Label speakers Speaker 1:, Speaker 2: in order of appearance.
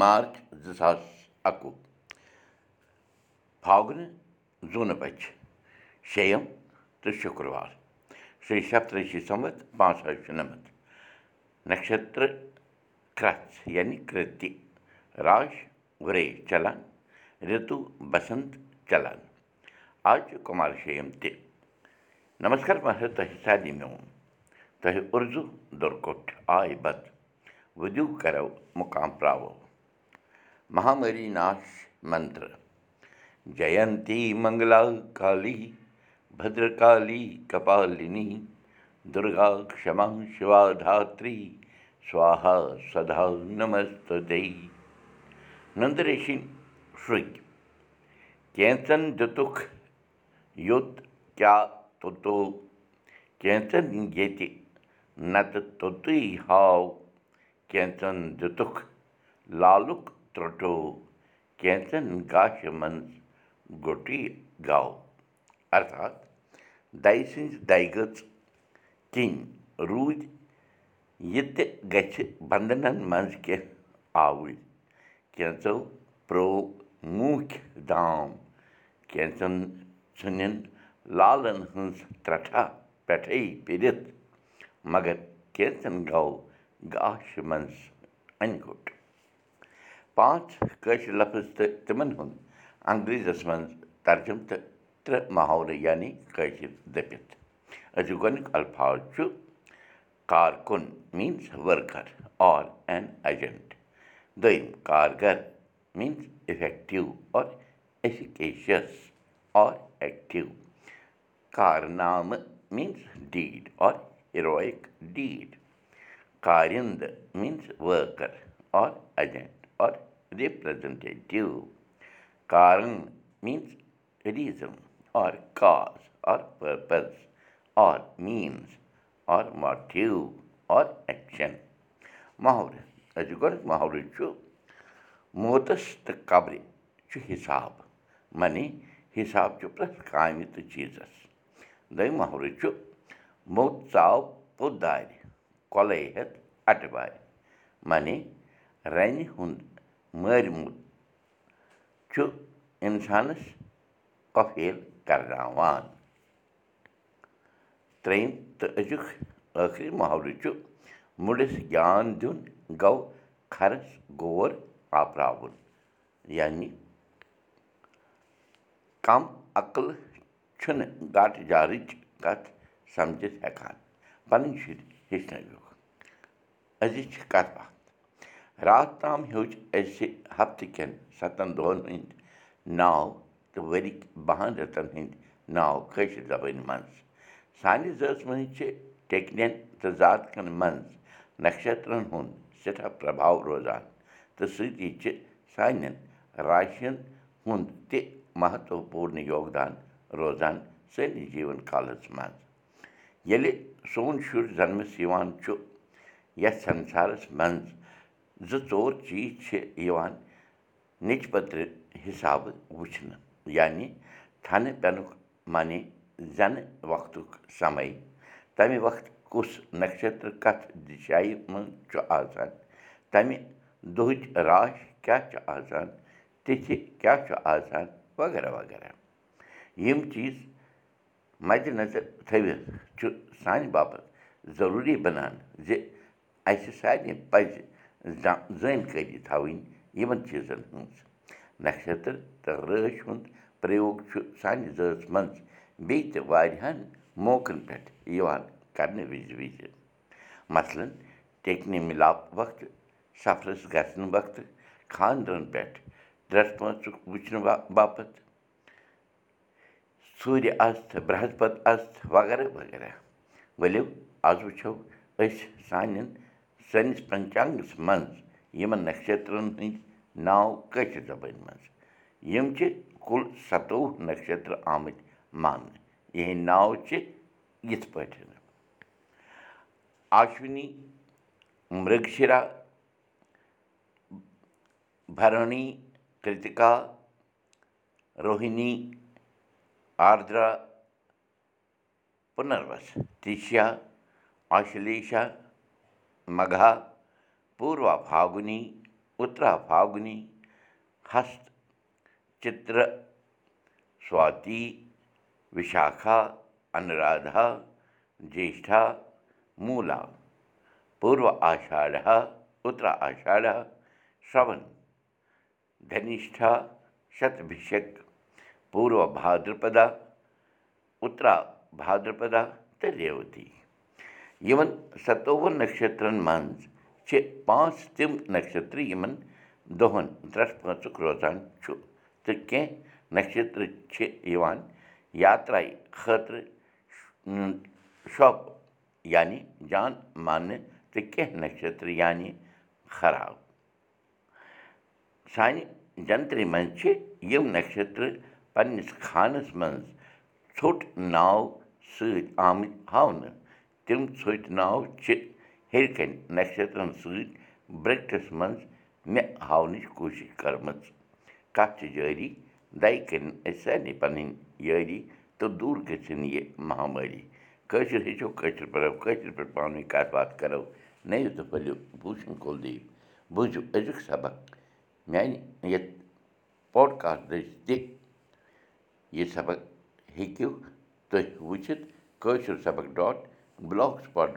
Speaker 1: مارٕچ زٕ ساس اَکوُہ فاگنہٕ زوٗنہٕ بَجہِ شیٚیِم تہٕ شُکروار۔ شیٚیہِ سَتتٲجی سَمَتھ پانٛژھ ہَتھ شُنَمَتھ۔ نَشترٕ کرٛچھ یعنی کِرٛتی۔ راش گُریش چلان۔ رِتوٗ بَسنٛت چلان۔ چھُ کُمار شیٚیِم تہِ۔ نمسکار تۄہہِ سارنٕے میون۔ تۄہہِ اُردو دُرکوٚٹھ آے بَتہٕ وُدِو کَرو مُقام پرٛاوو مہامری ناش منتر جینتی منٛگلا کالی بدرکالی کپالِنی دُرگا کما سوہا سدا نمست نٔنٛدٕ ریٚشِنۍ شرٛکۍ کینٛژَن دِتُکھ یوٚت کیٛاہ توٚتو کینٛژَن ییٚتہِ نَتہٕ توٚتُے ہاو کینٛژَن دِتُکھ لالُک ترٛوٚٹو کینٛژَن گاشہِ منٛز گوٚٹُے گاو اَرتھات دَیہِ سٕنٛزِ دَیہِ گٔژ کِنۍ روٗدۍ یہِ تہِ گژھِ بنٛدنَن منٛز کیٚنٛہہ آوٕرۍ۔ کینٛژو پرٛو موٗکھۍ دام کینٛژَن ژھٕنِن لالَن ہٕنٛز ترٛٹھا پٮ۪ٹھَے پِرِتھ مگر کینٛژَن گوٚو گاشہِ منٛز اَنہِ گوٚٹ پانٛژھ کٲشِر لفظ تہٕ تِمَن ہُنٛد انٛگریٖزَس منٛز ترجُم تہٕ ترٛےٚ محولہٕ یعنی کٲشِر دٔپِتھ أزیُک گۄڈنیُک الفاظ چھُ کارکُن means worker or an agent دوٚیِم کارگر means effective or efficacious or active کارنامہٕ means deed or heroic deed کارِنٛد means worker or agent or representative کارَن means reason or cause or purpose or means or motive or action أزیُک گۄڈنیُک محرٕ چھُ موتَس تہٕ قبرِ چھُ حِساب معنی حِساب چھُ پرٛٮ۪تھ کامہِ تہٕ چیٖزَس دوٚیِم محرٕ چھُ موٚت ژاو پوٚت دارِ کۄلَے ہٮ۪تھ اَٹہٕ وارِ معنی رَنہِ ہُنٛد مٲرۍمُت چھُ اِنسانَس کۄپھیل کَرناوان ترٛیٚیِم تہٕ أزیُک ٲخری محلہٕ چھُ مُڈِس گیان دیُن گوٚو کھَرَس گور آپراوُن یعنی کَم عقلہٕ چھُنہٕ گاٹہٕ جارٕچ کَتھ سَمجِتھ ہٮ۪کان پَنٕنۍ شُرۍ ہیٚچھنٲوِکھ أزِچ کَتھ باتھ راتھ تام ہیوٚچھ اَسہِ ہفتہٕ کٮ۪ن سَتَن دۄہَن ہٕنٛدۍ ناو تہٕ ؤرِکۍ بَہَن رٮ۪تَن ہٕنٛدۍ ناو کٲشِر زبٲنۍ منٛز سانہِ زٲژ منٛز چھِ ٹیٚکنٮ۪ن تہٕ زاتکَن منٛز نَشترَن ہُنٛد سٮ۪ٹھاہ پرٛباو روزان تہٕ سۭتی چھِ سانٮ۪ن راشَن ہُنٛد تہِ مہتوپوٗرن یوگدان روزان سٲنِس جیٖوَن کالَس منٛز ییٚلہِ سون شُر زَنمَس یِوان چھُ یَتھ سَنسارَس منٛز زٕ ژور چیٖز چھِ یِوان نیٚچ پٔترِ حِسابہٕ وٕچھنہٕ یعنی تھَنہٕ پٮ۪نُک معنی زٮ۪نہٕ وقتُک سَمے۔ تَمہِ وقتہٕ کُس نَشتر کَتھ دِشایہِ منٛز چھُ آسان تَمہِ دۄہٕچ راش کیٛاہ چھُ آسان تِتھِ کیٛاہ چھُ آسان وغیرہ وغیرہ۔ یِم چیٖز مَدِ نظر تھٲوِتھ چھُ سانہِ باپَتھ ضٔروٗری بَنان زِ اَسہِ سارنٕے پَزِ زٲنۍکٲری تھاوٕنۍ یِمَن چیٖزَن ہٕنٛز نَشتر تہٕ رٲچھ ہُنٛد پرٛیوگ چھُ سانہِ زٲژ منٛز. بیٚیہِ تہِ واریاہَن موقعن پٮ۪ٹھ یِوان کَرنہٕ وِزِ وِزِ مثلاً ٹیٚکنہِ مِلاپ وقتہٕ سفرَس گژھنہٕ وقتہٕ خانٛدرَن پٮ۪ٹھ ڈرٛٮ۪س پانٛژُک وٕچھنہٕ باپَتھ سوٗرِ اَستہٕ برٛہسپت اَستہٕ وغیرہ وغیرہ. ؤلِو آز وٕچھو أسۍ سانٮ۪ن سٲنِس پنچانٛگَس منٛز یِمَن نَشترَن ہٕنٛدۍ ناو کٲشِر زبٲنۍ منٛز یِم چھِ کُل سَتووُہ نَشتر آمٕتۍ ماننہٕ یِہِنٛدۍ ناو چھِ یِتھ پٲٹھۍ آشوِنی مِرٛگشِرا بھرٲنی کِرتِکا روہنی آردرا پُنَروس تِشا آشلیشا پھاگُنی اُترا فاگنی وِشاکھا انرادھا جیشٹھا موٗلا اُترا آشاڑا شرٛوَن دھنِشٹھا شتبِشک پوٗرو بھادرپدا اُترا بھادرپدا تہٕ ریوتی یِمن سَتووُہ نَشترن منٛز چھِ پانٛژھ تِم نَشتر یِمن دۄہن پانٛژُک روزان چھُ تہٕ کیٚنٛہہ نَشتر چھِ یِوان یاتراے خٲطرٕ شوپ یعنی جان ماننہٕ تہٕ کیٚنٛہہ نَشتر یعنی خراب سانہِ جنترِ منٛز چھِ یِم نَشتر پنٛنِس خانس منٛز ژھوٚٹ ناو سۭتۍ آمٕتۍ ہاونہٕ تِم ژھوٚٹۍ ناو چھِ ہیٚرِ کَنۍ نَشترن سۭتۍ برٛکٹس منٛز مےٚ ہاونٕچ کوٗشِش کٔرمٕژ کَتھ چھِ جٲری دَے کٔرِنۍ أسۍ سارنٕے پَنٕنۍ یٲری تہٕ دوٗر گٔژھِنۍ یہِ مہامٲری کٲشُر ہیٚچھو کٲشِر پٲٹھۍ کٲشِر پٲٹھۍ پانہٕ ؤنۍ کَتھ باتھ کَرو نٔیِو تہٕ پھٔلِو بوٗشِن کُلدیٖپ بوٗزِو أزیُک سبق میٛانہِ یَتھ پاڈکاسٹٕچ تہِ یہِ سبق ہیٚکِو تُہۍ وٕچھِتھ کٲشُر سبق ڈاٹ بٕلاک سٕپاٹ